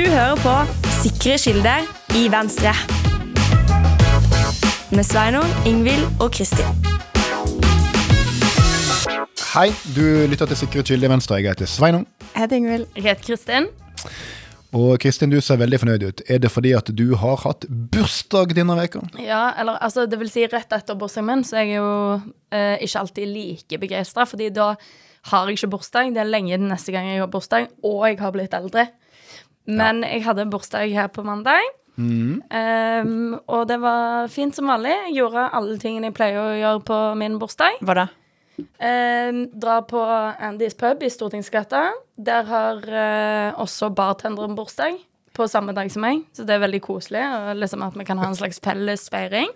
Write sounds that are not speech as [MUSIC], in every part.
Du hører på Sikre kilder i Venstre. Med Sveinung, Ingvild og Kristin. Hei, du lytter til Sikre kilder i Venstre. Jeg heter Sveinung. Jeg heter Ingvild. Jeg heter Kristin. Og Kristin, du ser veldig fornøyd ut. Er det fordi at du har hatt bursdag denne veka? Ja, eller altså, det vil si rett etter bursdagen min, så er jeg jo eh, ikke alltid like begeistra, fordi da har jeg ikke bursdag. Det er lenge til neste gang jeg har bursdag, og jeg har blitt eldre. Men jeg hadde bursdag her på mandag. Um, og det var fint som vanlig. Jeg gjorde alle tingene jeg pleier å gjøre på min bursdag. Hva da? Um, dra på Andys pub i Stortingsgata. Der har uh, også bartenderen bursdag på samme dag som meg, så det er veldig koselig. Og liksom at vi kan ha en slags felles feiring.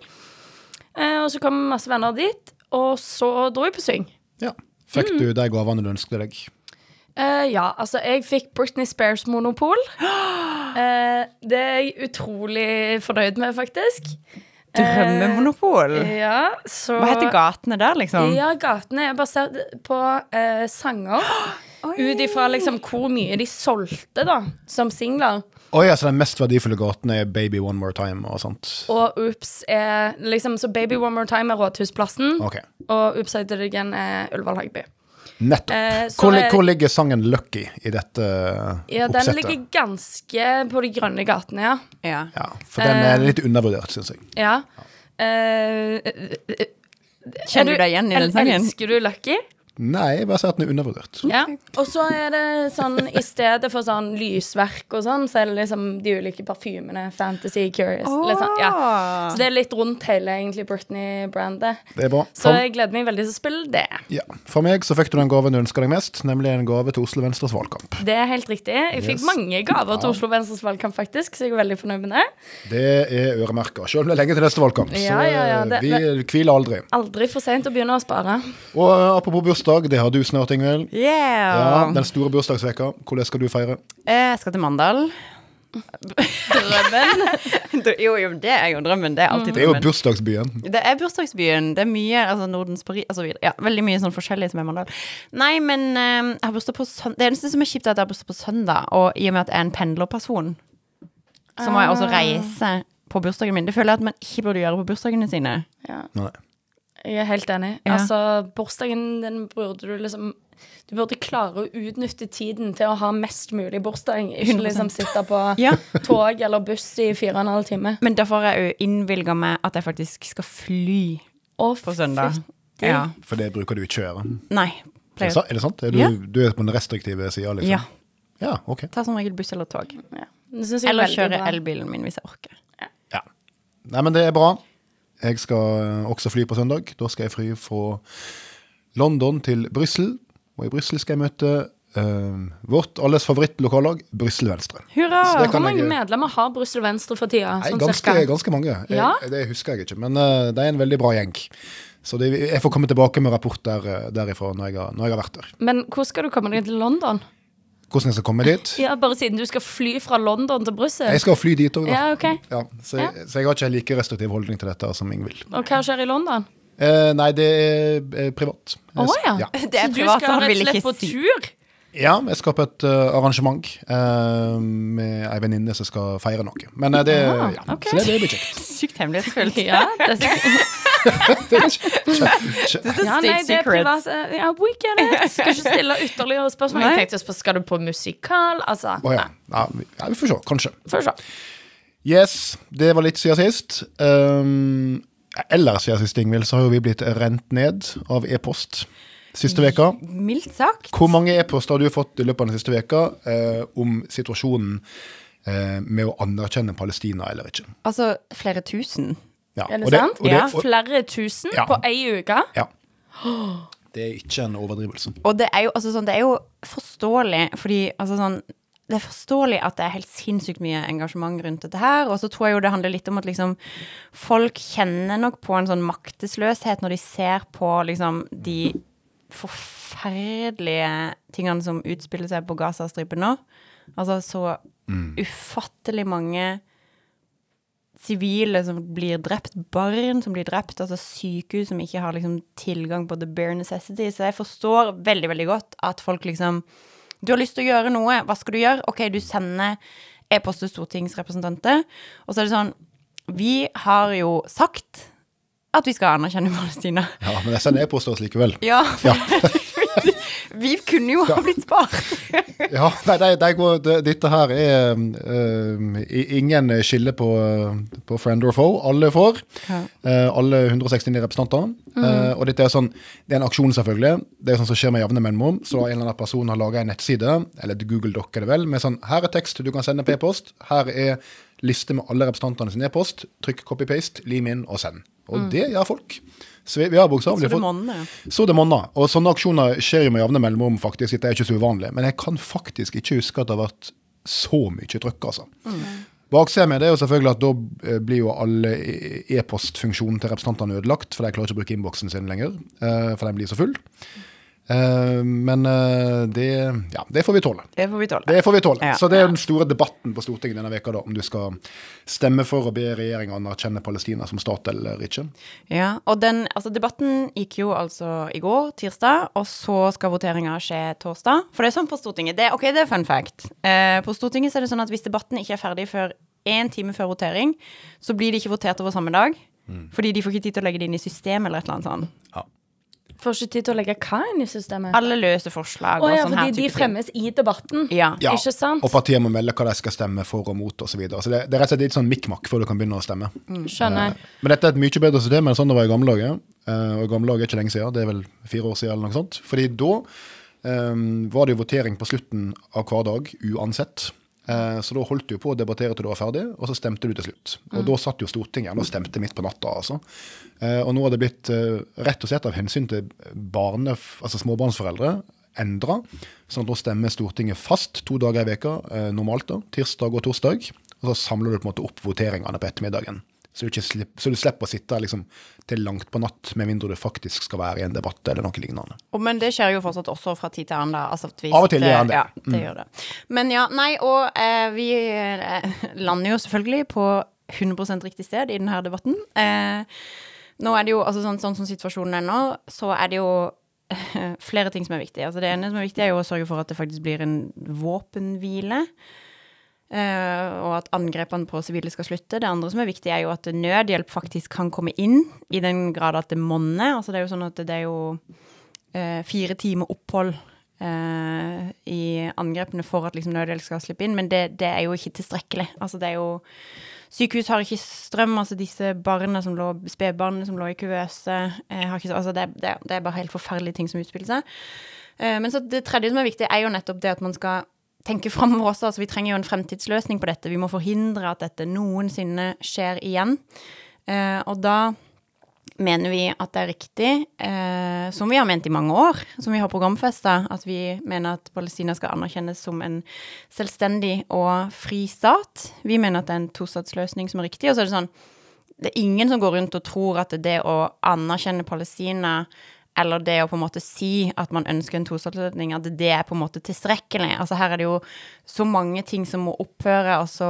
Uh, og så kom masse venner dit, og så dro jeg på syng. Ja. Fikk Mm. du de gavene du ønsket deg? Eh, ja, altså, jeg fikk Britney Spears-monopol. Uh, [GASPS] det er jeg utrolig fornøyd med, faktisk. Drømmemonopol? Uh, ja, så Hva heter gatene der, liksom? Ja, gatene er basert på eh, sanger. [GASPS] Ut ifra liksom hvor mye de solgte, da, som singler. Oi, ja, så den mest verdifulle gaten er Baby One More Time og sånt? Og Oops er liksom Så Baby One More Time er Rådhusplassen, okay. og Oops Again er Ullevål Hagby. Nettopp. Eh, hvor, er- hvor ligger sangen Lucky i dette Ja, den ligger ganske på de grønne gatene, ja. Ja. Ja, for den er litt undervurdert, syns jeg. Ja. Eh, er Kjenner du deg igjen i den sangen? Elsker du Lucky? Nei, jeg bare sier at den er undervurdert. Ja. Og så er det sånn i stedet for sånn lysverk og sånn, så er det liksom de ulike parfymene. Fantasy, Curious. Oh. sånn, ja. Så det er litt rundt hele egentlig Britney-brandet. Det er bra. Så For, jeg gleder meg veldig til å spille det. ja. For meg så fikk du den gaven du ønska deg mest, nemlig en gave til Oslo Venstres valgkamp. Det er helt riktig. Jeg fikk Yes. mange gaver til Oslo Venstres valgkamp, faktisk, så jeg er veldig fornøyd med det. Det er øremerka, Selv om det er lenge til neste valgkamp. Ja, ja, ja, det- så vi hviler aldri. Aldri for seint å begynne å spare. Og apropos bursdag, det har du snart, Ingvild. Ja, den store bursdagsveka. Hvordan skal du feire? Eh, Jeg skal til Mandal. Drømmen. jo, jo, det er jo drømmen. Det er alltid Det er jo bursdagsbyen. Det er bursdagsbyen. Det er mye altså Nordens Paris altså, Ja, veldig mye sånn forskjellig som er Mandal. Nei, men eh, jeg har bursdag på søndag Det eneste som er kjipt, er at jeg har bursdag på søndag, og i og med at jeg er en pendlerperson, så må jeg også reise på bursdagen min. Det føler jeg at man ikke burde gjøre på bursdagene sine. Ja, Nei. Jeg er helt enig. Ja. Altså, bursdagen den burde du liksom Du burde klare å utnytte tiden til å ha mest mulig bursdag. Ikke liksom sitte på Ja. tog eller buss i fire og en halv time. Men derfor har jeg jo innvilga meg at jeg faktisk skal fly og på søndag. Ja. For det bruker du ikke å gjøre. Nei. Er det, er det sant? Er du, Ja. du er på den restriktive sida, liksom? Ja. Ja, ok. Ta som regel buss eller tog. Er Eller kjøre elbilen min hvis jeg orker. Ja. Nei, men det er bra. Jeg skal eh, også fly på søndag. Da skal jeg fly fra London til Brussel. Og i Brussel skal jeg møte uh, vårt alles favorittlokallag, Brussel Venstre. Hurra! Hvor mange jeg medlemmer har Brussel Venstre for tida? Nei, Sånn ganske, ganske mange. Jeg, Ja? Det husker jeg ikke, men uh, det er en veldig bra gjeng. Så det, jeg får komme tilbake med rapport der, eh, derifra når jeg, har, når jeg har vært der. Men hvordan skal du komme deg til London? Hvordan jeg skal komme dit? Ja, Bare siden du skal fly fra London til Brussel? Jeg skal fly dit òg, da. Ja, okay. Ja, så, jeg, så jeg har ikke en like restriktiv holdning til dette som Ingvild. Og hva skjer i London? Eh, nei, det er eh, privat. Å oh, ja. ja. Det er privat, Så du skal rett og slett på tur? Ja, jeg skal på et uh, arrangement uh, med ei venninne som skal feire noe. Men uh, det, Ah, ja, okay. så det, det blir kjekt. Sykt hemmelighetsfullt. [LAUGHS] Ja, det er kje- [LAUGHS] [LAUGHS] ja, nei, det er privat. eh, Ja, we get it. [LAUGHS] Skal ikke stille ytterligere spørsmål. Nei. Jeg tenkte på, Skal du på musikal? Altså, Å ja. Ja, vi, ja, vi får se. Kanskje. Får se. Yes, det var litt siden sist. Um, ellers siden sist, Ingvild, så har jo vi blitt rent ned av e-post siste veka. Mildt sagt. Hvor mange e-poster har du fått i løpet av den siste veka eh, om situasjonen eh, med å anerkjenne Palestina eller ikke? Altså flere tusen. Ja, Er det og sant? og det, ja. Flere tusen Ja. på ei uke? ja. [GASPS] Det er ikke en overdrivelse. Og det er jo, altså, sånn, det er jo forståelig, fordi altså, sånn, det er forståelig at det er helt sinnssykt mye engasjement rundt dette her. Og så tror jeg jo det handler litt om at liksom folk kjenner nok på en sånn maktesløshet når de ser på liksom de forferdelige tingene som utspiller seg på Gazastripen nå. Altså så ufattelig mange sivile som blir drept, barn som blir drept, altså sykehus som ikke har liksom tilgang på the bare necessity. Så jeg forstår veldig, veldig godt at folk liksom Du har lyst til å gjøre noe, hva skal du gjøre? Ok, du sender e-poster stortingsrepresentanter. Og så er det sånn Vi har jo sagt at vi skal anerkjenne Palestina. Ja, men jeg sender e-post til oss likevel. Ja, Ja. Vi kunne jo ha blitt spart. [LAUGHS] Ja, nei, de, de går, de, dette her er uh, ingen skille på, på friend or foe. Alle får. Ja. Uh, alle 169 representanter. Eh, og dette er sånn, det er en aksjon, selvfølgelig. Det er sånn som skjer med jevne mellomrom. Så en eller annen person har laga en nettside, eller Google Doc er det vel, med sånn Her er tekst du kan sende på e-post. Her er liste med alle representantene sin e-post. Trykk copy-paste, lim inn og send. Og det gjør folk. Så vi, vi har bokstavelig fått så det monner. Og sånne aksjoner skjer jo med jevne mellomrom, faktisk. Det er ikke så uvanlig. Men jeg kan faktisk ikke huske at det har vært så mye trykk, altså. Baksiden med det er jo selvfølgelig at da eh, blir jo alle e- e-postfunksjonen til representantene ødelagt, for de klarer ikke å bruke innboksen sin lenger, eh, for den blir så full. Eh, Men eh, det, ja, det får vi tåle. Det får vi tåle. Det får vi tåle. Ja, så det er ja. den store debatten på Stortinget denne veka da, om du skal stemme for å be regjeringa anerkjenne Palestina som stat eller ikke. Ja, og den, altså debatten gikk jo altså i går, tirsdag, og så skal voteringa skje torsdag. For det er sånn på Stortinget. Det, ok, det er fun fact. Eh, på Stortinget så er det sånn at hvis debatten ikke er ferdig før én time før votering, så blir det ikke votert over samme dag. Fordi de får ikke tid til å legge det inn i systemet eller et eller annet sånt. Får ikke tid til å legge hva inn i systemet? Alle løse forslag og ja, sånn her fordi de type ting. fremmes i debatten. Ja. Ja, Ikke sant? Og partiet må melde hva de skal stemme for og mot osv. Så, videre. så det, det er rett og slett litt sånn mikk-makk før du kan begynne å stemme. Skjønner. Men dette er et mye bedre system enn sånn det var i gamle dager. Eh, og gamle dager er ikke lenge siden, det er vel fire år siden eller noe sånt. Fordi da eh, var det jo votering på slutten av hver dag uansett. Eh, så da holdt du på å debattere til du var ferdig, og så stemte du til slutt. Og da satt jo Stortinget og stemte midt på natta, altså. Eh, og nå har det blitt eh, rett og slett av hensyn til barne, altså småbarnsforeldre endra. Sånn at nå stemmer Stortinget fast to dager i veka, normalt da, tirsdag og torsdag. Og så samler du på en måte opp voteringene på ettermiddagen. Så du, ikke slipp, så du slipper å sitte liksom til langt på natt, med mindre du faktisk skal være i en debatt eller noe lignende. Oh, men det skjer jo fortsatt også fra tid til annen. Altså Av og til gjør han det. Ja, det gjør det. Men ja, nei, og eh, vi eh, lander jo selvfølgelig på 100% riktig sted i denne debatten. Eh, nå er det jo, altså sånn, sånn som situasjonen er nå, så er det jo eh, flere ting som er viktig. Altså det ene som er viktig, er jo å sørge for at det faktisk blir en våpenhvile. Eh, og at angrepene på sivile skal slutte. Det andre som er viktig, er jo at nødhjelp faktisk kan komme inn, i den grad at det monner. Altså det er jo sånn at det er jo eh, fire timer opphold Uh, i angrepene for at liksom nødhjelp skal slippe inn, men det, det er jo ikke tilstrekkelig. Altså det er jo Sykehus har ikke strøm, altså disse barna som lå, spedbarna som lå i kuvøse uh, har ikke, altså det, det, det er bare helt forferdelige ting som utspiller seg. Uh, men så det tredje som er viktig, er jo nettopp det at man skal tenke framover også. Altså vi trenger jo en fremtidsløsning på dette. Vi må forhindre at dette noensinne skjer igjen. Eh, og da mener vi at det er riktig, eh, som vi har ment i mange år, som vi har programfesta, at vi mener at Palestina skal anerkjennes som en selvstendig og fri stat. Vi mener at det er en tostatsløsning som er riktig. Og så er det sånn Det er ingen som går rundt og tror at det å anerkjenne Palestina eller det å på en måte si at man ønsker en tostatsløsning, at det er på en måte tilstrekkelig. Altså her er det jo så mange ting som må opphøre. Altså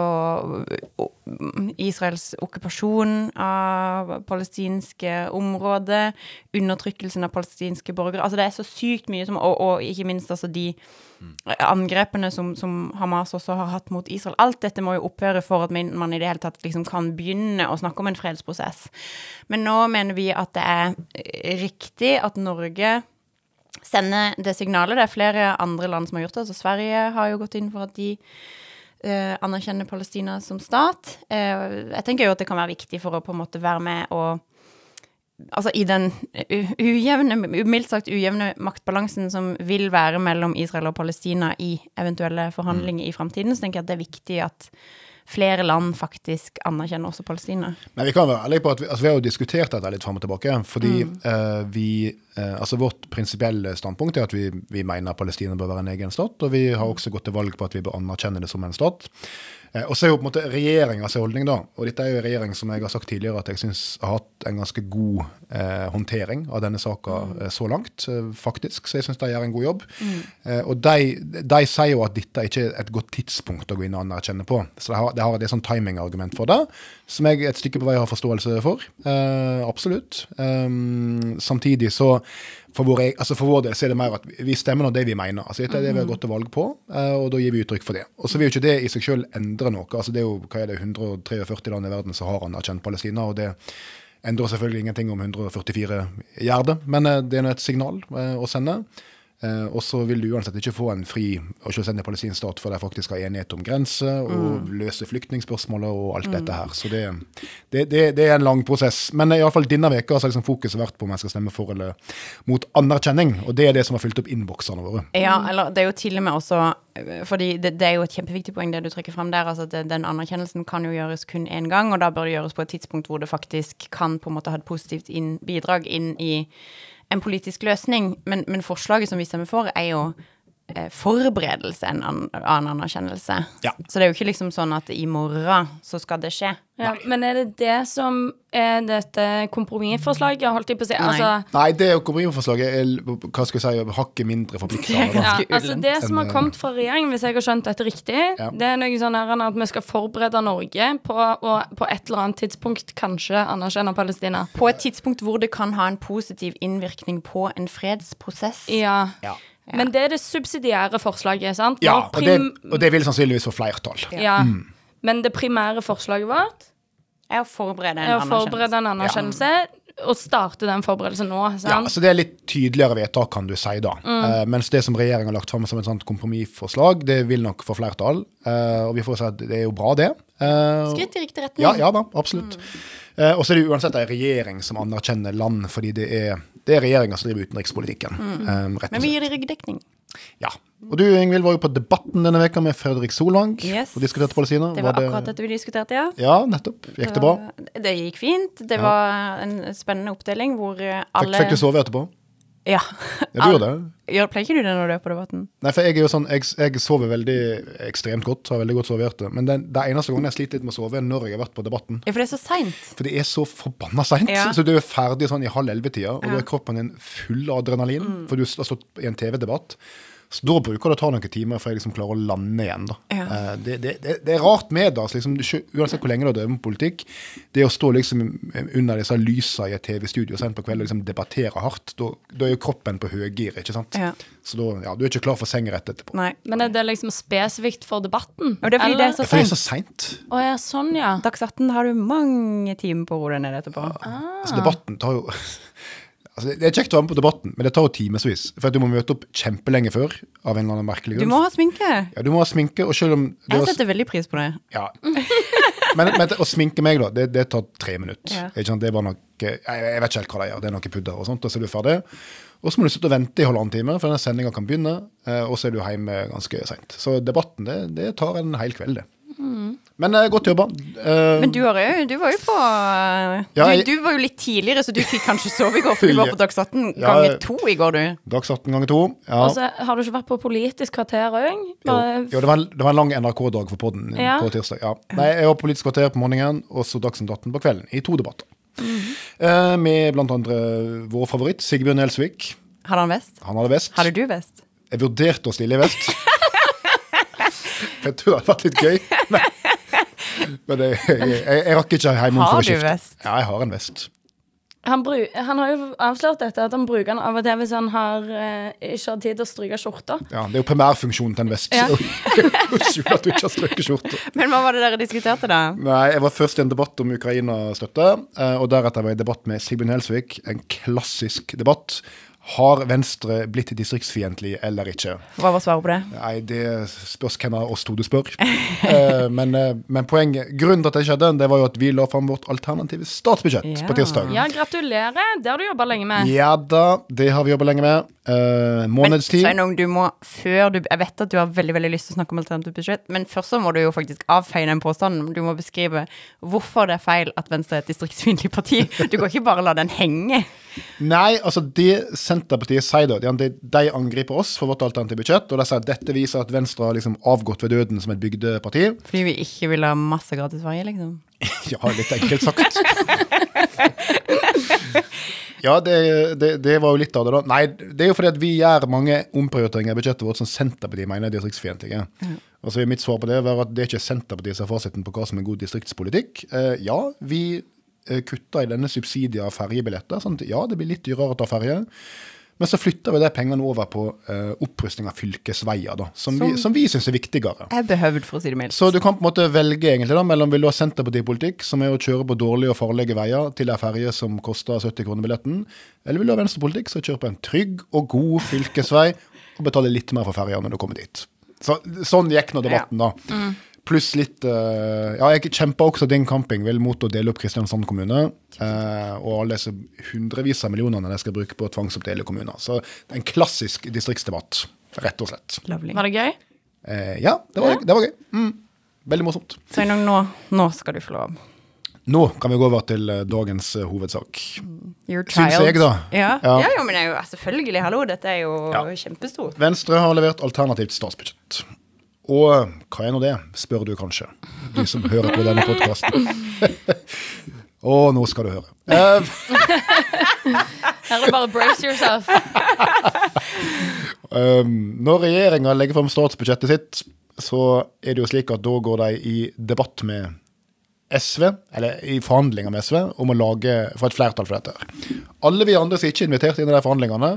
Israels okkupasjon av palestinske områder, undertrykkelsen av palestinske borgere. Altså det er så sykt mye som Og, og ikke minst altså de angrepene som, som Hamas også har hatt mot Israel. Alt dette må jo opphøre for at man, i det hele tatt liksom kan begynne å snakke om en fredsprosess. Men nå mener vi at det er riktig at Norge sender det signalet. Det er flere andre land som har gjort det. Altså Sverige har jo gått inn for at de eh, anerkjenner Palestina som stat. Eh, jeg tenker jo at det kan være viktig for å på en måte være med og Altså i den ujevne, mildt sagt ujevne maktbalansen som vil være mellom Israel og Palestina i eventuelle forhandlinger i framtiden, så tenker jeg at det er viktig at flere land faktisk anerkjenner også Palestina. Men vi kan være ærlige på at vi, altså vi har jo diskutert dette litt fram og tilbake. Fordi eh, vi uh, Altså vårt prinsipielle standpunkt er at vi, vi mener Palestina bør være en egen stat. Og vi har også gått til valg på at vi bør anerkjenne det som en stat. Eh, og så er jo på en måte regjeringas holdning, da. Og dette er jo en regjering som jeg har sagt tidligere at jeg syns har hatt en ganske god eh, håndtering av denne saka mm. så langt, eh, faktisk. Så jeg syns de gjør en god jobb. Eh, og de, de sier jo at dette ikke er et godt tidspunkt å gå inn og anerkjenne på. Så de har, de har et sånn timingargument for det, som jeg et stykke på vei har forståelse for. Eh, absolutt. Um, samtidig så for vår, e- altså for vår del så er det mer at vi- stemmer nå det vi mener. Altså Dette er det vi har gått til valg på, eh, og da gir vi uttrykk for det. Og så vil jo ikke det i seg selv endre noe. altså Det er jo hva er det, 143 land i verden som har anerkjent Palestina, og det endrer selvfølgelig ingenting om 144 gjør det, men eh, det er nå et signal eh, å sende. Eh, og så vil du uansett ikke få en fri og selvstendig palestinsk stat før de faktisk har enighet om grenser og løse flyktningspørsmålet og alt dette her. Så det, det, det, det er en lang prosess. Men i alle fall denne veka har liksom fokuset vært på om en skal stemme for eller mot anerkjenning, og det er det som har fylt opp innboksene våre. Ja, eller det er jo til og med også øh, Fordi det, det er jo et kjempeviktig poeng det du trekker frem der. altså at det, Den anerkjennelsen kan jo gjøres kun én gang, og da bør det gjøres på et tidspunkt hvor det faktisk kan på en måte ha et positivt inn, bidrag inn i en politisk løsning. Men, men forslaget som vi stemmer for, er jo forberedelse enn an, av anerkjennelse. Ja. Så det er jo ikke liksom sånn at i morgen så skal det skje. Ja, men er det det som er dette kompromissforslaget, holdt jeg på å si? Nei. Altså, Nei, det kompromissforslaget er hva skal jeg si, hakket mindre forpliktende. ja, altså det som har kommet fra regjeringen, hvis jeg har skjønt dette riktig, Ja. det er noe sånn her at vi skal forberede Norge på å på et eller annet tidspunkt kanskje anerkjenne Palestina. På et tidspunkt hvor det kan ha en positiv innvirkning på en fredsprosess. Ja. Ja. Men det er det subsidiære forslaget, sant? Ja, og det, og det vil sannsynligvis få flertall. ja. Men det primære forslaget vårt Er å forberede en er å anerkjennelse. forberede en anerkjennelse og starte den forberedelsen nå. Ja, så Det er litt tydeligere vedtak, kan du si. da. Eh, mens det som regjeringen har lagt fram som et sånt kompromissforslag, det vil nok få flertall. Eh, og vi får si at det er jo bra, det. Eh, Skritt i riktig retning. ja, ja da, absolutt. Eh, og så er det uansett ei regjering som anerkjenner land, fordi det er, det er regjeringa som driver utenrikspolitikken. eh, rett og Men vi gir det ryggdekning. Ja. Og du Ingvild, var jo på Debatten denne veka med Fredrik Solvang. Yes. og diskuterte Palestina. Det var akkurat dette vi diskuterte, ja. Ja, nettopp. Gikk det bra? Det gikk fint. Det var en spennende oppdeling hvor alle Fikk, fikk du sove etterpå? Ja. Ja, du gjør det? Gjør, pleier ikke du det når du er på Debatten? Nei, for jeg er jo sånn, jeg, jeg sover veldig ekstremt godt, har veldig godt sovehjerte. Men den, det eneste gangen jeg sliter litt med å sove, er når jeg har vært på Debatten. Ja, for det er så seint. For det er så forbanna seint. Ja. Så du er ferdig sånn i halv elleve-tida, og da er kroppen din full av adrenalin, Mm. for du har stått i en TV-debatt. Så da bruker det å ta noen timer før jeg liksom klarer å lande igjen. da. Ja. Eh, Det, det, det, det er rart med det. Altså, liksom, uansett hvor lenge du har drevet med politikk, det å stå liksom under disse lysa i et TV-studio sent på kvelden og liksom debattere hardt, da, da er jo kroppen på høygir, ikke sant. Ja. Så da, ja, du er ikke klar for seng rett etterpå. Nei. Men er det liksom spesifikt for debatten? Og det er fordi det er så det er seint. så seint. Å ja, sånn, ja. Dags 18 har du mange timer på å roe deg ned etterpå. Altså, debatten tar jo [LAUGHS] altså, Det er kjekt å være med på debatten, men det tar jo timevis. For at du må møte opp kjempelenge før, av en eller annen merkelig grunn. Du må ha sminke. Ja, du må ha sminke, og selv om det Jeg setter veldig pris på det. ja. [LAUGHS] men, men å sminke meg, da, det, det tar tre minutter. Ja. Ikke sant? Det er bare noe jeg, jeg vet ikke helt hva det gjør. Det er noe pudder og sånt, og så er du ferdig. Og så må du sitte og vente i halvannen time for denne sendinga kan begynne, eh, og så er du hjemme ganske seint. Så debatten, det, det tar en hel kveld, det. Men uh, godt jobba. Uh, Men du, har jo, du var jo på Ja, jeg- du var jo litt tidligere, så du fikk kanskje sove i går, for du var på Dags 18 Ja, ganger to i går, du. Dags 18 ganger to. Ja. Og så har du ikke vært på Politisk kvarter òg? Jo, jo det, var en, det var en lang NRK-dag for podden Ja. på tirsdag. Ja. Nei, jeg var på Politisk kvarter på morgenen og så Dagsnytt 18 på kvelden, i to debatter. eh, med blant andre vår favoritt, Sigbjørn Gjelsvik. Hadde han vest? Han hadde vest. Hadde du vest? Jeg vurderte å stille i vest. [LAUGHS] Jeg tror det hadde vært litt gøy. [LAUGHS] Men, men jeg, jeg, jeg, rakk ikke Har for å skifte. Har du vest? Ja, jeg har en vest. Han, bru han har jo avslørt dette, at han bruker den av og til hvis han har, eh, ikke har tid til å stryke skjorta. Ja, Det er jo primærfunksjonen til en vest. Ja. Skjule at du ikke har strøket skjorta. [LAUGHS] Men hva var det dere diskuterte, da? Nei, Jeg var først i en debatt om Ukraina-støtte, eh, og deretter var jeg i debatt med Sigbjørn Helsvik. En klassisk debatt. Har Venstre blitt distriktsfiendtlig eller ikke? Hva var svaret på det? Nei, det spørs hvem av oss to du spør. [LAUGHS] Eh, men, eh, men poenget, grunnen til at det skjedde, det var jo at vi la fram vårt alternative statsbudsjett Ja. på tirsdag. Ja, gratulerer. Det har du jobba lenge med. Ja da, det har vi jobba lenge med. Eh, Men. Sveinung, du må før du Jeg vet at du har veldig veldig lyst til å snakke om alternativt budsjett, men først så må du jo faktisk avfeie den påstanden. Du må beskrive hvorfor det er feil at Venstre er et distriktsfiendtlig parti. [LAUGHS] Du kan ikke bare la den henge. Nei, altså det Senterpartiet sier da, de, de angriper oss for vårt alternative budsjett, og de sier at dette viser at Venstre har liksom avgått ved døden som et bygdeparti. Fordi vi ikke vil ha masse gratis ferje, liksom. [LAUGHS] Ja, litt enkelt sagt. Ja, det, det, det var jo litt av det, da. Nei, det er jo fordi at vi gjør mange omprioriteringer i budsjettet vårt som Senterpartiet mener er distriktsfiendtlige. Og Altså, mitt svar på det er at det er ikke Senterpartiet som er fasiten på hva som er god distriktspolitikk. Eh, ja, vi eh, kutter i denne subsidier av ferjebilletter. At ja, det blir litt dyrere å ta ferje. Men så flytter vi de pengene over på uh, opprustning av fylkesveier, da, som, vi, som vi syns er viktigere. Er behøvd, for å si det mildt. Så du kan på en måte velge egentlig da, mellom vil du ha Senterpartipolitikk, som er å kjøre på dårlige og farlige veier til ei ferje som koster 70 kroner billetten, eller vil du ha Venstrepolitikk, som kjører på en trygg og god fylkesvei og betaler litt mer for ferja når du kommer dit. Så, sånn gikk nå debatten, da. Pluss litt uh, Ja, jeg kjempa også din camping vel mot å dele opp Kristiansand kommune. Uh, og alle disse hundrevis av millionene jeg skal bruke på å tvangsoppdele kommuner. Så det er en klassisk distriktsdebatt, rett og slett. Lovely. Var det gøy? Uh, ja, det var, det var gøy. Mm. Veldig morsomt. Så nå, nå skal du få lov. Nå kan vi gå over til dagens hovedsak. Your Syns jeg, da. Ja, Ja. ja. jo, men jo selvfølgelig, hallo, dette er jo Ja. kjempestort. Venstre har levert alternativt statsbudsjett. Og hva er nå det, spør du kanskje, du som hører på denne podkasten. Og [LAUGHS] nå skal du høre. Eh, [LAUGHS] Her er det bare brace yourself. [LAUGHS] Um, når regjeringa legger frem statsbudsjettet sitt, så er det jo slik at da går de i debatt med SV, eller i forhandlinger med SV, om å lage, få et flertall for dette. Alle vi andre som ikke er invitert inn i de forhandlingene,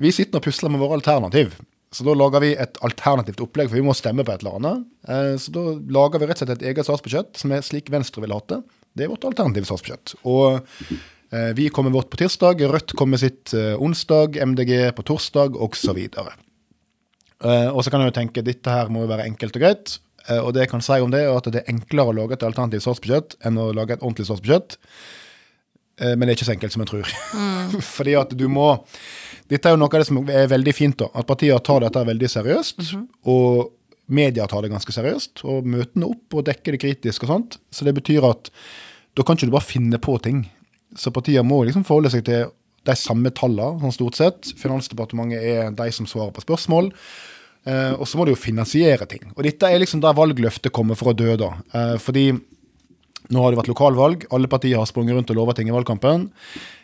vi sitter og pusler med våre alternativ. Så da lager vi et alternativt opplegg, for vi må stemme på et eller annet. Eh, Så da lager vi rett og slett et eget statsbudsjett, som er slik Venstre ville hatt det. Det er vårt alternative statsbudsjett. Og eh, vi kommer vårt på tirsdag, Rødt kommer sitt eh, onsdag, MDG på torsdag, osv. Og, og så kan jeg jo tenke dette her må jo være enkelt og greit. Og det jeg kan si om det, er at det er enklere å lage et alternativt statsbudsjett enn å lage et ordentlig statsbudsjett. Eh, men det er ikke så enkelt som en tror. [LAUGHS] Fordi at du må Dette er jo noe av det som er veldig fint, da. At partier tar dette veldig seriøst. Og media tar det ganske seriøst. Og møtene opp og dekker det kritisk og sånt. Så det betyr at da kan ikke du bare finne på ting. Så partier må liksom forholde seg til de samme tallene, sånn stort sett. Finansdepartementet er de som svarer på spørsmål. Eh, og så må du jo finansiere ting. Og dette er liksom der valgløftet kommer for å dø, da. Eh, fordi nå har det vært lokalvalg, alle partier har sprunget rundt og lova ting i valgkampen.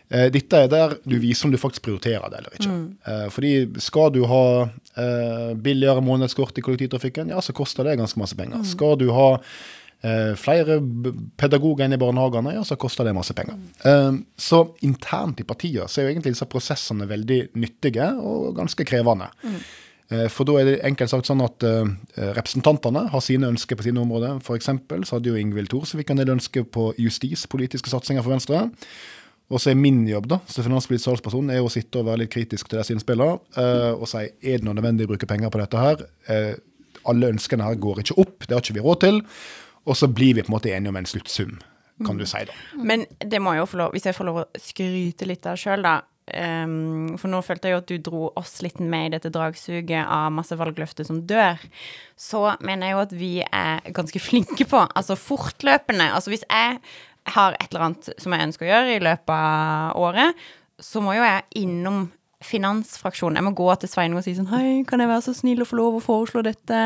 Eh, dette er der du viser om du faktisk prioriterer det eller ikke. Eh, fordi skal du ha eh, billigere månedskort i kollektivtrafikken, ja, så koster det ganske masse penger. Skal du ha eh, flere pedagoger inn i barnehagene, ja, så koster det masse penger. Eh, så internt i partier så er jo egentlig disse prosessene veldig nyttige og ganske krevende. Eh, For da er det enkelt sagt sånn at eh, representantene har sine ønsker på sine områder. For eksempel så hadde jo Ingvild Thorsvik en del ønsker på justispolitiske satsinger for Venstre. Og så er min jobb da, som finanspolitisk talsperson er å sitte og være litt kritisk til disse innspillene eh, og si er det noe nødvendig å bruke penger på dette her. Eh, alle ønskene her går ikke opp, det har ikke vi råd til. Og så blir vi på en måte enige om en sluttsum, kan du si da. Men det må jeg jo få lov, hvis jeg får lov å skryte litt av sjøl, da. Ehm, for nå følte jeg jo at du dro oss litt med i dette dragsuget av masse valgløfter som dør. Så mener jeg jo at vi er ganske flinke på, altså fortløpende Altså hvis jeg har et eller annet som jeg ønsker å gjøre i løpet av året, så må jo jeg innom finansfraksjonen. Jeg må gå til Sveinung og si sånn Hei, kan jeg være så snill å få lov å foreslå dette?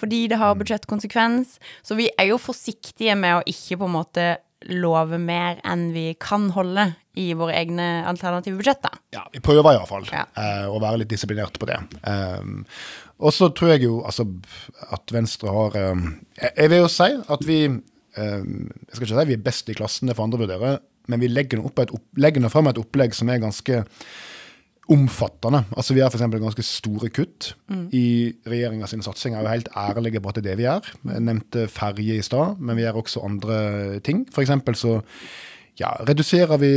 Fordi det har budsjettkonsekvens. Så vi er jo forsiktige med å ikke på en måte love mer enn vi kan holde i våre egne alternative budsjetter. Ja, vi prøver iallfall Ja. eh, å være litt disiplinert på det. Um, og så tror jeg jo altså, at Venstre har um, jeg, jeg vil jo si at vi um, Jeg skal ikke si vi er best i klassen, det får andre vurdere, men vi legger nå frem et opplegg som er ganske omfattende. Altså Vi har f.eks. ganske store kutt i regjeringa sine satsinger. Jeg er helt ærlige på at det er det vi gjør. Jeg nevnte ferje i stad, men vi gjør også andre ting. Eksempel så ja, reduserer vi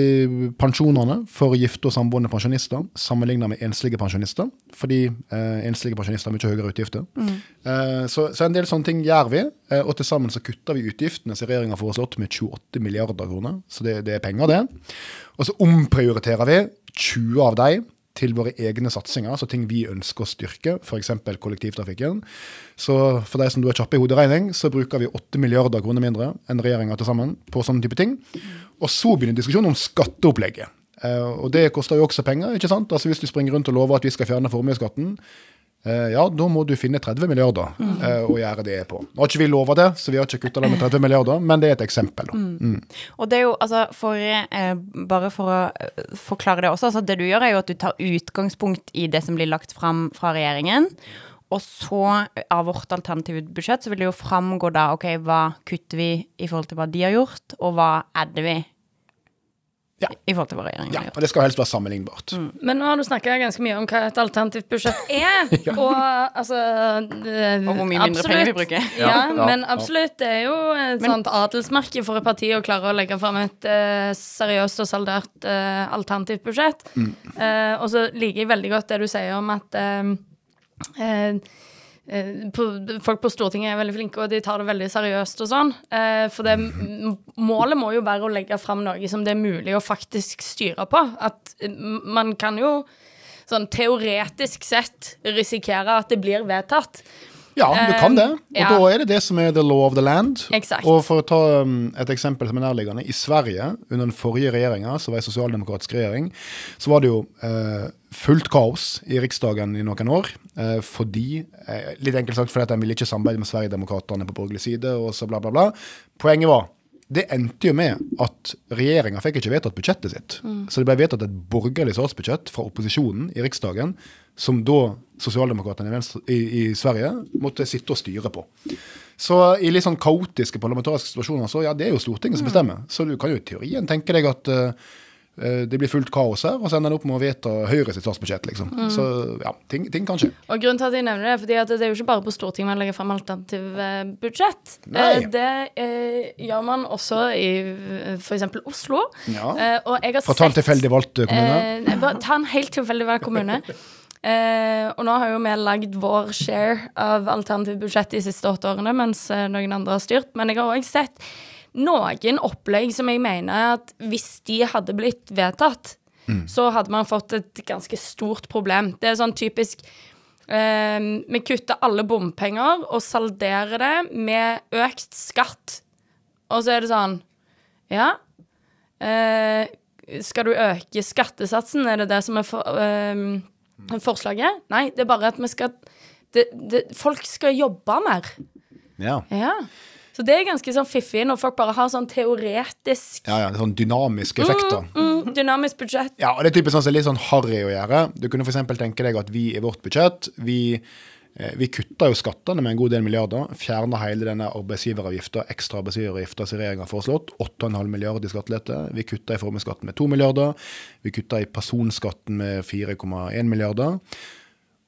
pensjonene for gifte og samboende pensjonister sammenlignet med enslige pensjonister, fordi eh, enslige pensjonister har mye høyere utgifter. Eh, så, så en del sånne ting gjør vi, eh, og til sammen så kutter vi utgiftene som regjeringen har foreslått med 28 milliarder kroner, så det, det er penger det. Og så omprioriterer vi 20 av de til våre egne satsinger, altså ting vi ønsker å styrke, f.eks. kollektivtrafikken. Så for de som du er kjappe i hoderegning, så bruker vi 8 milliarder kroner mindre enn regjeringa til sammen på sånne type ting. Og så begynner diskusjonen om skatteopplegget. Eh, og det koster jo også penger. ikke sant? Altså Hvis du springer rundt og lover at vi skal fjerne formuesskatten, ja, da må du finne 30 milliarder eh, å gjøre det på. Nå har ikke vi lova det, så vi har ikke kutta det med 30 milliarder, men det er et eksempel. Mm. Og det er jo, altså, for, eh, bare for å eh, forklare det også, altså det du gjør er jo at du tar utgangspunkt i det som blir lagt fram fra regjeringen, og så av vårt alternative budsjett så vil det jo framgå da, ok, hva kutter vi i forhold til hva de har gjort, og hva adder vi? Ja. i forhold til hva regjeringen Ja, har gjort. og det skal helst være sammenlignbart. Men nå har du snakka ganske mye om hva et alternativt budsjett er. [LAUGHS] Og altså det- Og hvor mye mindre penger vi bruker. Ja, Ja, ja, men absolutt. Det er jo et sånt adelsmerke for et parti å klare å legge fram et uh, seriøst og saldert uh, alternativt budsjett. Mm. Uh, og så liker jeg veldig godt det du sier om at på, folk på Stortinget er veldig flinke, og de tar det veldig seriøst og sånn. Eh, for det, målet må jo være å legge fram noe som det er mulig å faktisk styre på. At eh, man kan jo sånn teoretisk sett risikere at det blir vedtatt. Ja, du kan det. Og ja. da er det det som er the law of the land. Exakt. Og for å ta um, et eksempel som er nærliggende. I Sverige, under den forrige regjeringa, som var en sosialdemokratisk regjering, så var det jo eh, fullt kaos i Riksdagen i noen år. Eh, fordi, eh, litt enkelt sagt fordi at de ville ikke samarbeide med Sverigedemokraterna på borgerlig side, og så bla, bla, bla. Poenget var det endte jo med at regjeringa fikk ikke vedtatt budsjettet sitt. Så det ble vedtatt et borgerlig statsbudsjett fra opposisjonen i Riksdagen, som da sosialdemokratene i, i, Sverige måtte sitte og styre på. Så i litt sånn kaotiske parlamentariske situasjoner, så ja, det er jo Stortinget som bestemmer. Så du kan jo i teorien tenke deg at eh, det blir fullt kaos her, og så ender det opp med å vedta Høyre sitt statsbudsjett, liksom. Så ja, ting, ting kan skje. Og grunnen til at jeg nevner det, er fordi at det er jo ikke bare på Stortinget man legger frem alternativ eh, budsjett. Nei. Eh, det eh, gjør man også i eh, f.eks. Oslo. Ja. Eh, og jeg har Fra ta en tilfeldig valgt eh, kommune. Eh, nei, bare ta en helt tilfeldig valgt kommune. [LAUGHS] Eh, og nå har jo vi lagd vår share av alternativt budsjett de siste åtte årene, mens eh, noen andre har styrt. Men jeg har òg sett noen opplegg som jeg mener at hvis de hadde blitt vedtatt, så hadde man fått et ganske stort problem. Det er sånn typisk eh, Vi kutter alle bompenger og salderer det med økt skatt. Og så er det sånn Ja. Eh, skal du øke skattesatsen? Er det det som er for, eh, forslaget? Nei, det er bare at vi skal det, det, Folk skal jobbe mer. Ja. Ja. Så det er ganske sånn fiffig når folk bare har sånn teoretisk ja, ja, sånn dynamiske effekter. mm, dynamisk budsjett. Ja, og det er typisk sånn som er litt sånn harry å gjøre. Du kunne f.eks. tenke deg at vi i vårt budsjett, vi, eh, vi kutter jo skattene med en god del milliarder. Fjerner hele denne arbeidsgiveravgifta, ekstra arbeidsgiveravgifta som regjeringa har foreslått. 8,5 milliarder i skattelette. Vi kutter i formuesskatten med 2 milliarder. Vi kutter i personskatten med 4,1 milliarder.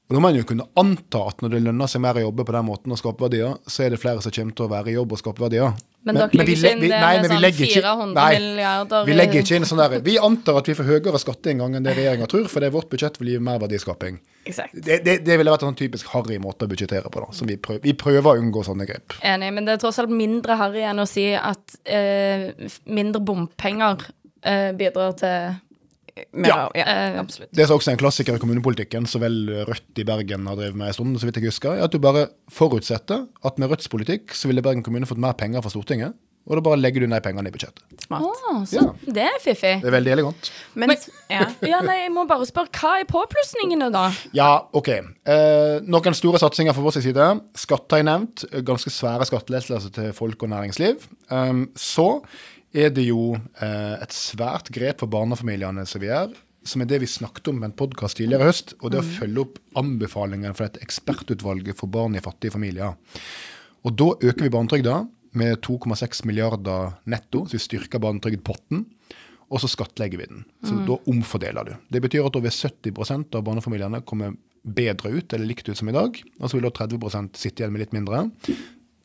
Og Da må man jo kunne anta at når det lønner seg mer å jobbe på den måten og skape verdier, så er det flere som kommer til å være i jobb og skape verdier. Men vi le- inn vi- det nei, med men vi sånn legger ikke- 400 nei, Vi legger ikke inn sånn der Vi antar at vi får høyere skatteinngang enn det regjeringa tror, for det er vårt budsjett vil gi mer verdiskaping. Exakt. Det, det, det ville vært en sånn typisk harry måte å budsjettere på. da, som vi, prøver, vi prøver å unngå sånne grep. Enig, men det er tross alt mindre harry enn å si at eh, mindre bompenger eh, bidrar til Mer, Ja. ja, Eh, absolutt. Det som også er en klassiker i kommunepolitikken, så vel Rødt i Bergen har drevet med en stund, så vidt jeg husker, er at du bare forutsetter at med Rødts politikk så ville Bergen kommune fått mer penger fra Stortinget, og da bare legger du ned pengene i budsjettet. Smart. Oh, så Ja. det er fiffig. Det er veldig elegant. Men, Men- ja. [LAUGHS] Ja, nei, jeg må bare spørre, hva er påplussingene, da? Ja, OK. Eh, noen store satsinger fra vår side. Skatt har jeg nevnt. Ganske svære skattelettelser til folk og næringsliv. Um, så er det jo eh, et svært grep for barnefamiliene som vi gjør, som er det vi snakket om med en podkast tidligere i høst, og det å følge opp anbefalingene fra et ekspertutvalg for barn i fattige familier. Og da øker vi barnetrygda med 2,6 milliarder netto, så vi styrker barnetrygdpotten. Og så skattlegger vi den. Så da omfordeler du. Det betyr at over 70% av barnefamiliene kommer bedre ut eller likt ut som i dag. Og så vil da 30% sitte igjen med litt mindre.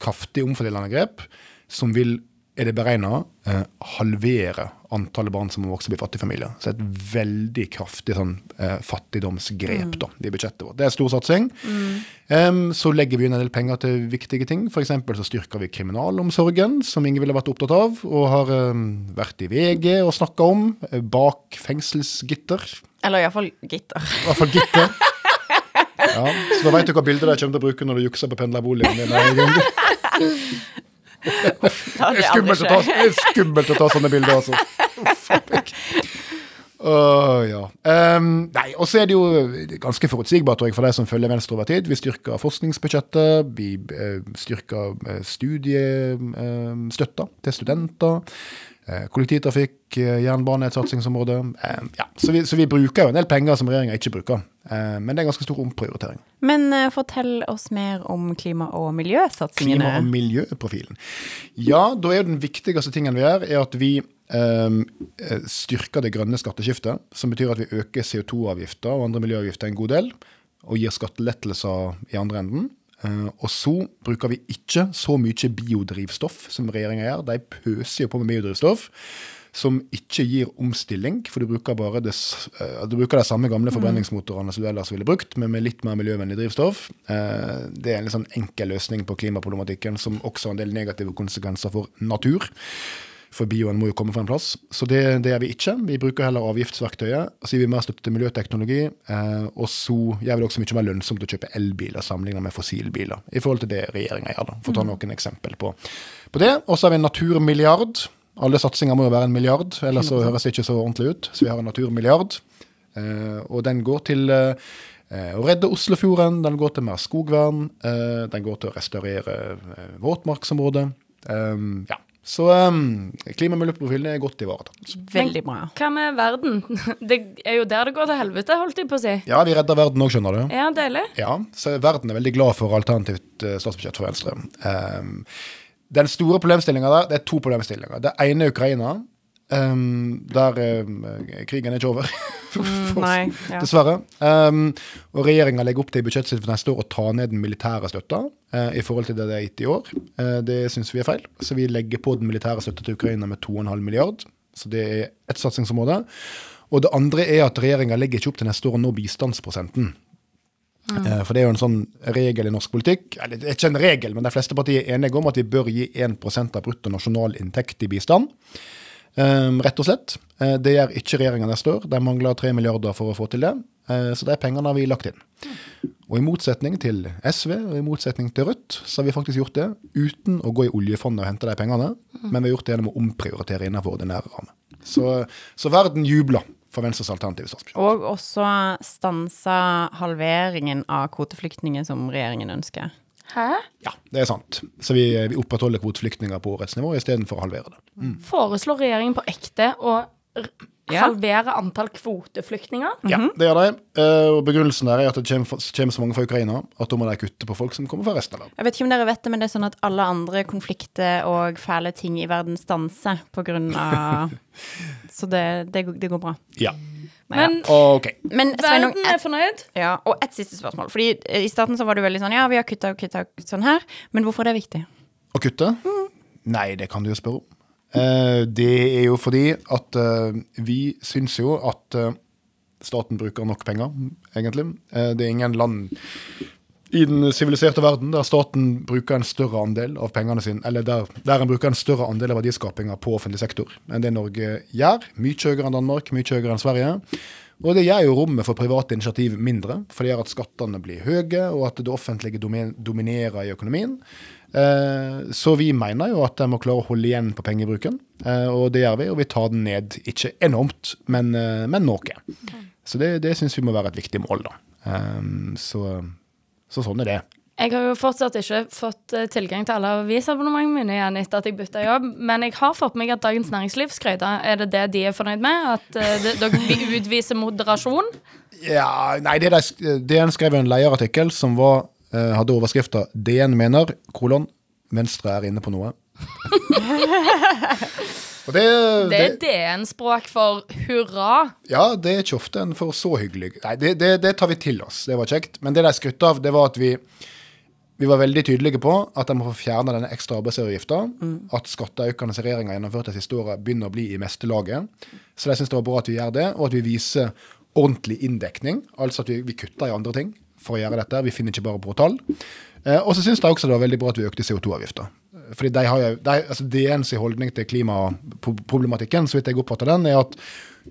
Kraftig omfordelende grep som vil, er det beregna, eh, halvere antallet barn som må vokse opp i fattige familier. Så et veldig kraftig sånn eh, fattigdomsgrep da, i budsjettet vårt. Det er stor satsing. Em, så legger vi inn en del penger til viktige ting. F.eks. så styrker vi kriminalomsorgen, som ingen ville vært opptatt av, og har em, vært i VG og snakka om. eh, Bak fengselsgitter. Eller iallfall gitter. I hvert fall gitter. Ja, så da veit du hva bilde de kommer til å bruke når du jukser på pendlerboligen din. [LAUGHS] Det er skummelt å ta, skummelt å ta sånne bilder, altså. Åh, ja. Um, nei, og så er det jo ganske forutsigbart jeg, for de som følger Venstre over tid. Vi styrker forskningsbudsjettet, vi uh, styrker eh, studiestøtta til studenter. Eh, kollektivtrafikk, jernbane er et satsingsområde. Eh, ja. så, vi, så vi bruker jo en del penger som regjeringa ikke bruker. Eh, men det er ganske stor omprioritering. Men eh, fortell oss mer om klima- og miljøsatsingene. Klima- og miljøprofilen. Ja, da er den viktigste tingen vi gjør, er at vi um, styrker det grønne skatteskiftet, som betyr at vi øker CO2-avgifter og andre miljøavgifter en god del, og gir skattelettelser i andre enden. Uh, og så bruker vi ikke så mye biodrivstoff som regjeringa gjør. De pøser jo på med biodrivstoff som ikke gir omstilling, for du bruker bare det, uh, du bruker de samme gamle forbrenningsmotorene som du ellers ville brukt, men med litt mer miljøvennlig drivstoff. Uh, det er en sånn enkel løsning på klimaproblematikken, som også har en del negative konsekvenser for natur. For bioen må jo komme fra en plass. Så det, det gjør vi ikke. Vi bruker heller avgiftsverktøyet. Så gir vi mer støtte til miljøteknologi. Eh, og så gjør vi det også mye mer lønnsomt å kjøpe elbiler sammenlignet med fossilbiler. I forhold til det regjeringa gjør, da. For å ta noen eksempel på, på det. Og så har vi en naturmilliard. Alle satsinger må jo være en milliard, ellers så høres det ikke så ordentlig ut. Så vi har en naturmilliard. Eh, og den går til eh, å redde Oslofjorden, den går til mer skogvern, eh, den går til å restaurere eh, våtmarksområdet. Ja. Så um, klima- og miljøprofilen er godt ivaretatt. Veldig bra. Hva med verden? [LAUGHS] Det er jo der det går til helvete, holdt jeg på å si. Ja, vi redder verden òg, skjønner du. Ja, deilig. Ja, så verden er veldig glad for alternativt statsbudsjett for Venstre. Um, den store problemstillinga der, det er to problemstillinger. Det ene er Ukraina, um, der um, krigen er ikke over. [LAUGHS] Mm, nei, ja. Dessverre. Um, og regjeringa legger opp til i budsjettet sitt for neste år å ta ned den militære støtta uh, i forhold til det det er gitt i år. Uh, det syns vi er feil, så vi legger på den militære støtta til Ukraina med 2,5 milliard. Så det er ett satsingsområde. Og det andre er at regjeringa legger ikke opp til neste år å nå bistandsprosenten. Eh, For det er jo en sånn regel i norsk politikk, eller det er ikke en regel, men de fleste partier er enige om at vi bør gi 1 av brutto nasjonalinntekt i bistand. Um, rett og slett. Eh, det gjør ikke regjeringa neste år. De mangler 3 milliarder for å få til det. Eh, så de pengene har vi lagt inn. Og i motsetning til SV og i motsetning til Rødt, så har vi faktisk gjort det uten å gå i oljefondet og hente de pengene, men vi har gjort det gjennom å omprioritere innenfor ordinære rammer. Så, så verden jubler for Venstres alternative statsbudsjett. Og også stansa halveringen av kvoteflyktninger som regjeringen ønsker. Hæ? Ja, det er sant. Så vi, vi opprettholder kvoteflyktninger på årets nivå istedenfor å halvere det. Foreslår regjeringen på ekte å Ja. halvere antall kvoteflyktninger? Ja, det gjør de. Eh, Og begrunnelsen der er at det kommer, kommer så mange fra Ukraina at da må de kutte på folk som kommer fra resten av landet. Jeg vet ikke om dere vet det, men det er sånn at alle andre konflikter og fæle ting i verden stanser på grunn av [LAUGHS] Så det, det, går- det går bra. Ja. Nei, ja. okay. Men Sveinung, verden er fornøyd? ja, og et siste spørsmål. Fordi eh, I starten så var du veldig sånn Ja, vi har kutta og kutta sånn her, men hvorfor er det viktig? Å kutte? Nei, det kan du jo spørre om. Eh, det er jo fordi at eh, vi syns jo at eh, staten bruker nok penger, egentlig. Det er ingen land i den siviliserte verden der staten bruker en større andel av pengene sine, eller der, der en bruker en større andel av verdiskapinga på offentlig sektor enn det Norge gjør. Mye høyere enn Danmark, mye høyere enn Sverige. Og det gjør jo rommet for private initiativ mindre, for det gjør at skattene blir høye, og at det offentlige dominerer i økonomien. Eh, så vi mener jo at en må klare å holde igjen på pengebruken, eh, og det gjør vi. Og vi tar den ned, ikke enormt, men, eh, men noe. Så det, det syns vi må være et viktig mål, da. Så, så sånn er det. Jeg har jo fortsatt ikke fått tilgang til alle avisabonnementene mine igjen etter at jeg bytta jobb, men jeg har fått med meg at Dagens Næringsliv skryter. Er det det de er fornøyd med? At det- dere utviser moderasjon? Ja, nei, det de det en skrev en lederartikkel som var, hadde overskrifta 'DN mener, kolon, Venstre er inne på noe'. [LAUGHS] Og det, Det er DN-språk for hurra. Ja, det er ikke ofte en får så hyggelig Nei, det, det, det tar vi til oss. Det var kjekt. Men det de skrøt av, det var at vi vi var veldig tydelige på at de må få fjerna denne ekstra arbeidsgiveravgifta. At skatteøkene som regjeringa har gjennomført de siste åra, begynner å bli i meste laget. Så de syns det var bra at vi gjør det, og at vi viser ordentlig inndekning. Altså at vi, vi kutter i andre ting for å gjøre dette. Vi finner ikke bare på tall. Eh, og så syns de også det var veldig bra at vi økte CO2-avgifta. Fordi de har jo, de, altså DNs holdning til klimaproblematikken, så vidt jeg oppfatter den, er at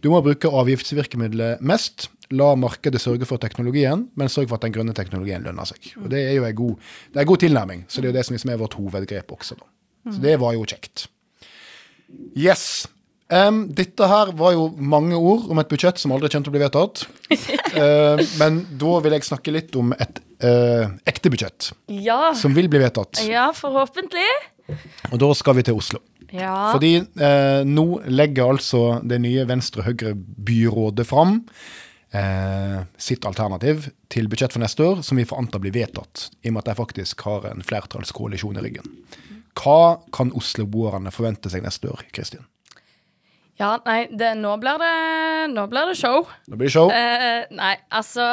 du må bruke avgiftsvirkemidlet mest. La markedet sørge for teknologien, men sørg for at den grønne teknologien lønner seg. Og Det er jo en god, det er en god tilnærming, så det er jo det som liksom er vårt hovedgrep også. Da. Så det var jo kjekt. Yes. Em, dette her var jo mange ord om et budsjett som aldri kommer til å bli vedtatt. uh, [LAUGHS] men da vil jeg snakke litt om et uh, ekte budsjett Ja. som vil bli vedtatt. Ja, forhåpentlig. Og da skal vi til Oslo. Ja. Fordi uh, nå legger altså det nye Venstre-Høyre-byrådet fram sitt alternativ til budsjett for neste år, som vi får anta blir vedtatt, i og med at de faktisk har en flertallskoalisjon i ryggen. Hva kan Oslo-boerne forvente seg neste år, Kristin? Ja, nei, det, nå, blir det, nå blir det show. Nå blir show. Eh, nei, altså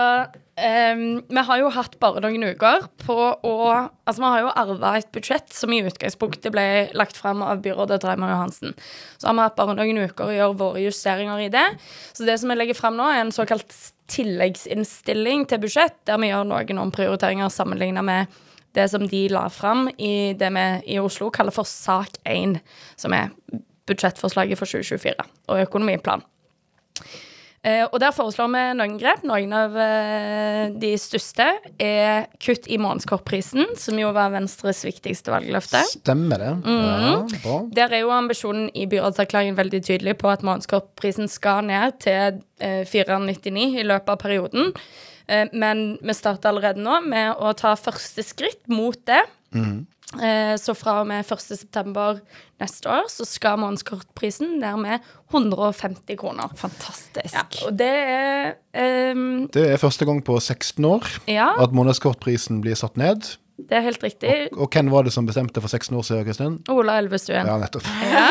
eh, Vi har jo hatt bare noen uker på å Altså, vi har jo arva et budsjett som i utgangspunktet ble lagt fram av byrådet Dreimar Johansen. Så har vi hatt bare noen uker å gjøre våre justeringer i det. Så det som vi legger fram nå, er en såkalt tilleggsinnstilling til budsjett, der vi gjør noen omprioriteringer sammenligna med det som de la fram i det vi i Oslo kaller for sak 1, som er budsjettforslaget for 2024 og økonomiplan. Eh, og der foreslår vi noen grep. Noen av eh, de største er kutt i månedskortprisen, som jo var Venstres viktigste valgløfte. Stemmer det. Ja, bra. Der er jo ambisjonen i byrådserklæringen veldig tydelig på at månedskortprisen skal ned til eh, 499 i løpet av perioden. Eh, men vi starter allerede nå med å ta første skritt mot det. Eh, så fra og med 1.9. neste år så skal månedskortprisen ned med 150 kroner. Fantastisk. Ja, og det er um, Det er første gang på 16 år Ja, at månedskortprisen blir satt ned. Det er helt riktig. Og hvem var det som bestemte for 16 år siden, Kristin? Ola Elvestuen. Ja, nettopp. [LAUGHS] Ja.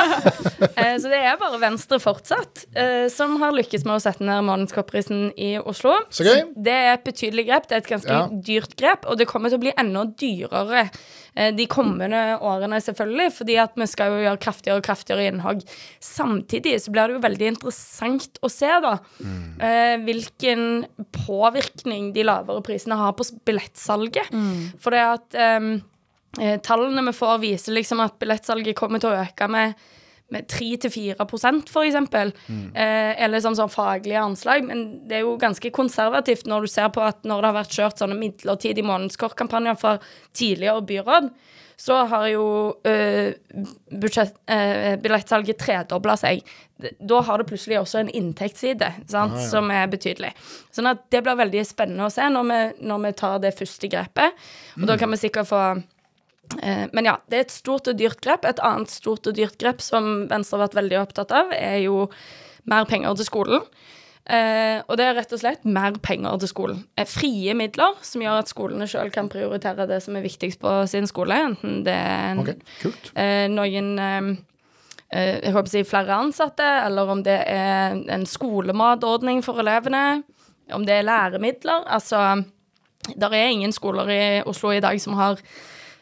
Eh, Så det er bare Venstre fortsatt eh, som har lykkes med å sette ned Månedskopprisen i Oslo. Så gøy. Det er et betydelig grep. Det er et ganske Ja. dyrt grep, og det kommer til å bli enda dyrere eh, de kommende årene, selvfølgelig, fordi at vi skal jo gjøre kraftigere og kraftigere innhogg. Samtidig så blir det jo veldig interessant å se, da, eh, hvilken påvirkning de lavere prisene har på billettsalget. billettsalget. For det at eh, tallene vi får, viser liksom at billettsalget kommer til å øke med med 3-4 for eksempel, eh, eller sånn, sånn faglige anslag. Men det er jo ganske konservativt når du ser på at når det har vært kjørt sånne midlertidige månedskortkampanjer fra tidligere byråd, så har jo eh, budsjett, eh, billettsalget tredobla seg. Da har det plutselig også en inntektsside sant, som er betydelig. Sånn at det blir veldig spennende å se når vi, når vi tar det første grepet. Og da kan vi sikkert få Eh, Men ja, det er et stort og dyrt grep. Et annet stort og dyrt grep som Venstre har vært veldig opptatt av, er jo mer penger til skolen. Eh, og det er rett og slett mer penger til skolen. Eh, frie midler som gjør at skolene sjøl kan prioritere det som er viktigst på sin skole. Enten det er en, Ok, eh, noen eh, eh, jeg håper å si flere ansatte, eller om det er en skolematordning for elevene, om det er læremidler. Altså, der er ingen skoler i Oslo i dag som har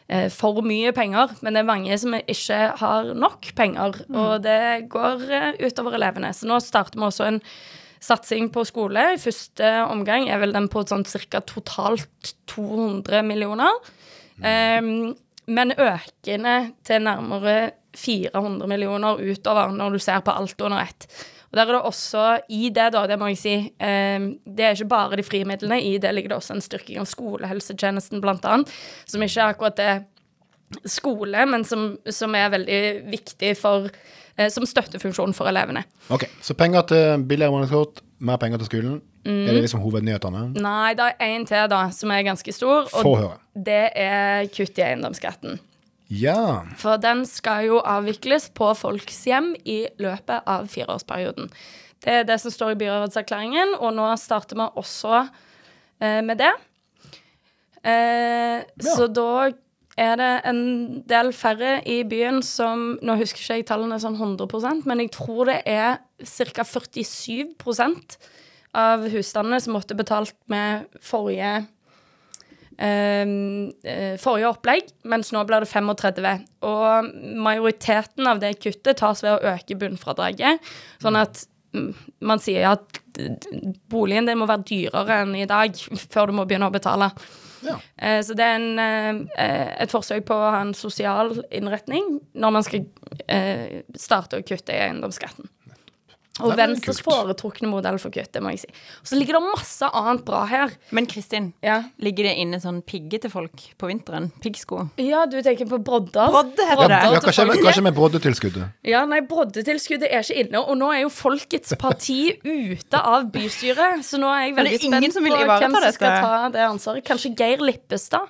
eh, for mye penger, men det er mange som ikke har nok penger, og det går utover elevene. Så nå starter vi også en satsing på skole. I første omgang er vel den på sånn ca. totalt 200 millioner. Um, men økende til nærmere 400 millioner utover når du ser på alt under ett. Og der er det også i det, da, det må jeg si, um, det er ikke bare de frie midlene. I det ligger det også en styrking av skolehelsetjenesten, blant annet, som ikke er akkurat det skole, men som, som er veldig viktig for eh, Som støttefunksjon for elevene. Ok, Så penger til billigere månedskort, mer penger til skolen. Mm. Er det liksom hovednyhetene? Nei, det er én til, da, som er ganske stor. Få Og høre. det er kutt i eiendomsskatten. Ja. For den skal jo avvikles på folks hjem i løpet av fireårsperioden. Det er det som står i byrådserklæringen, og nå starter vi også eh, med det. Eh, Så da er det en del færre i byen som Nå husker ikke jeg tallene sånn 100% men jeg tror det er ca. 47% av husstandene som måtte betalt med forrige eh, eh, forrige opplegg, mens nå blir det 35. Og majoriteten av det kuttet tas ved å øke bunnfradraget, sånn at man sier at boligen din må være dyrere enn i dag før du må begynne å betale. Ja. Eh, Så det er en, eh, et forsøk på å ha en sosial innretning når man skal eh, starte å kutte i eiendomsskatten. Og Venstres foretrukne modell for kutt, det må jeg si. Og så ligger det masse annet bra her. Men Kristin, Ja, ligger det inne sånn pigge til folk på vinteren? Piggsko? ja du tenker på brodder? Brodde heter Ja, det. ja, kanskje, med, kanskje med broddetilskuddet. Ja, nei, broddetilskuddet er ikke inne, og nå er jo Folkets parti ute av bystyret, så nå er jeg veldig er spent på hvem som skal ta det ansvaret. Kanskje Geir Lippestad?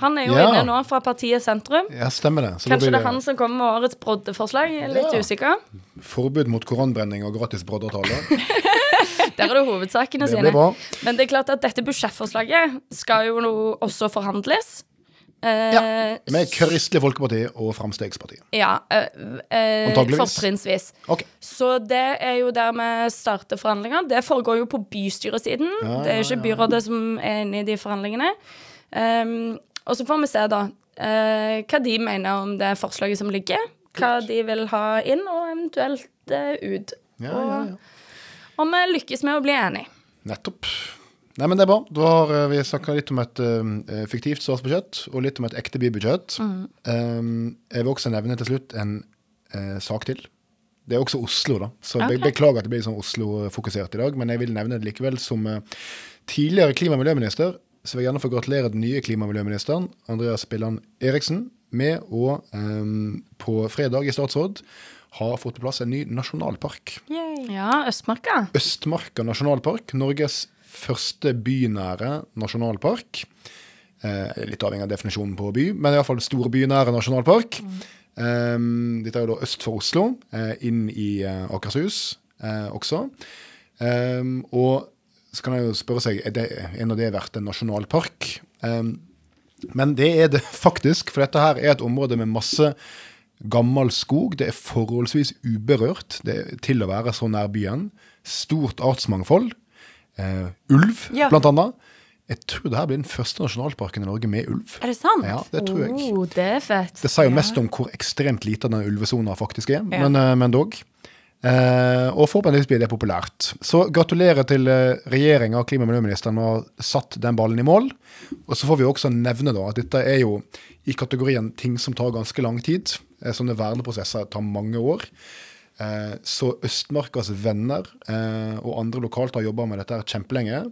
Han er jo Ja. inne nå fra partiet Sentrum. Ja, stemmer det. Så Kanskje blir det er han som kommer med årets broddeforslag? Litt Ja. usikker. forbud mot koranbrenning og gratis broddertale. [LAUGHS] Der er det hovedsakene Det sine. bra. Men det er klart at dette budsjettforslaget skal jo nå også forhandles. Eh, Med Kristelig Folkeparti og Fremskrittspartiet. Ja, eh, eh, fortrinnsvis. Okay. Så det er jo der vi starter forhandlinger. Det foregår jo på bystyresiden. det er ikke byrådet som er inne i de forhandlingene. Um, og så får vi se, da, eh, hva de mener om det forslaget som ligger. Hva de vil ha inn, og eventuelt eh, ut. Ja, ja, ja. Om vi lykkes med å bli enige. Nettopp. Nei, men det er bra. Da har eh, vi snakka litt om et uh, fiktivt statsbudsjett, og litt om et ekte bybudsjett. Um, jeg vil også nevne til slutt en uh, sak til. Det er også Oslo, da. Så be beklager at det blir sånn Oslo-fokusert i dag, men jeg vil nevne det likevel som uh, tidligere klima- og miljøminister. Så vil jeg gjerne få gratulere den nye klima- og miljøministeren, Andreas Billand Eriksen, med å eh, på fredag i statsråd ha fått på plass en ny nasjonalpark. Ja, Østmarka. Østmarka nasjonalpark, Norges første bynære nasjonalpark. Eh, litt avhengig av definisjonen på by, men iallfall storbynære nasjonalpark. Eh, dette er jo da øst for Oslo, eh, inn i eh, Akershus eh, også. Eh, og så kan jeg jo spørre seg, er det av det verdt en nasjonalpark? Um, men det er det [LAUGHS] faktisk, for dette her er et område med masse gammel skog. Det er forholdsvis uberørt det er til å være så nær byen. Stort artsmangfold. Uh, ulv, Ja. blant annet. Jeg tror det her blir den første nasjonalparken i Norge med ulv. Er det sant? Ja, det tror jeg. Oh, det er fett. Det sier jo mest om hvor ekstremt lite den ulvesona faktisk er, Ja. men, eh, men dog. Eh, og forhåpentligvis blir det populært. Så gratulerer til eh, regjeringa og klima- og miljøministeren med å ha satt den ballen i mål. Og så får vi også nevne da at dette er jo i kategorien ting som tar ganske lang tid. Eh, Sånne verneprosesser tar mange år. Eh, Så Østmarkas venner eh, og andre lokalt har jobba med dette her kjempelenge.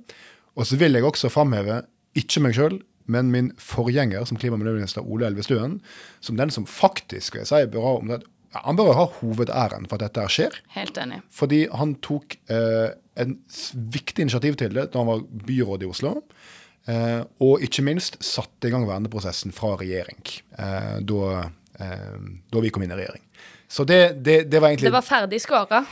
Og så vil jeg også framheve, ikke meg sjøl, men min forgjenger som klima- og miljøminister Ole Elvestuen, som den som faktisk skal jeg si, bør ha, om det, ja, han bør ha hovedæren for at dette skjer. Helt enig. Fordi han tok eh, en viktig initiativ til det da han var byråd i Oslo. Eh, og ikke minst satte i gang verneprosessen fra regjering, eh, da, eh, da vi kom inn i regjering. Så det, det, det var egentlig Det var ferdig skåra.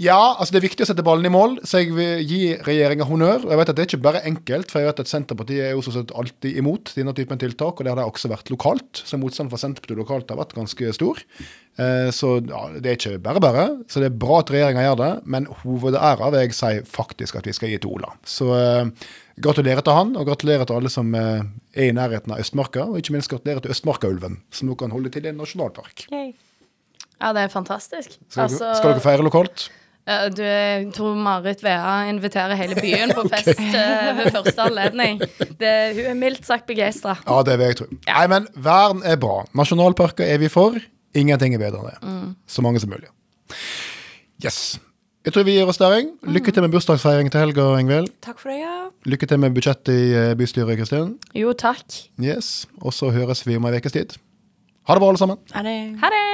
Ja, altså det er viktig å sette ballen i mål, så jeg vil gi regjeringa honnør. Og jeg vet at det er ikke bare enkelt, for jeg vet at Senterpartiet er jo så sett alltid imot denne typen tiltak, og det har det også vært lokalt. Så motstanden fra Senterpartiet lokalt har vært ganske stor. Eh, så ja, det er ikke bare bare. Så det er bra at regjeringa gjør det, men hovedæra vil jeg si faktisk at vi skal gi til Ola. Så eh, gratulerer til han, og gratulerer til alle som eh, er i nærheten av Østmarka, og ikke minst gratulerer til Østmarkaulven, som nå kan holde til i en nasjonalpark. Yay. Ja, det er fantastisk. Skal, Altså, skal dere feire lokalt? Eh, du, jeg tror Marit Vea inviterer hele byen på [LAUGHS] fest okay. ved første anledning. Det, hun er mildt sagt begeistra. Ja, det vil jeg tro. Nei, men vern er bra. Nasjonalparker er vi for. Ingenting er bedre enn det. Så mange som mulig. Yes. Jeg tror vi gir oss der, Eng. Lykke til med bursdagsfeiring til helga, Ingvild. Takk for det, ja. Lykke til med budsjettet i eh, bystyret, Kristin. Jo, takk. Yes. Og så høres vi om ei ukes tid. Ha det bra, alle sammen. Ha det Ha det!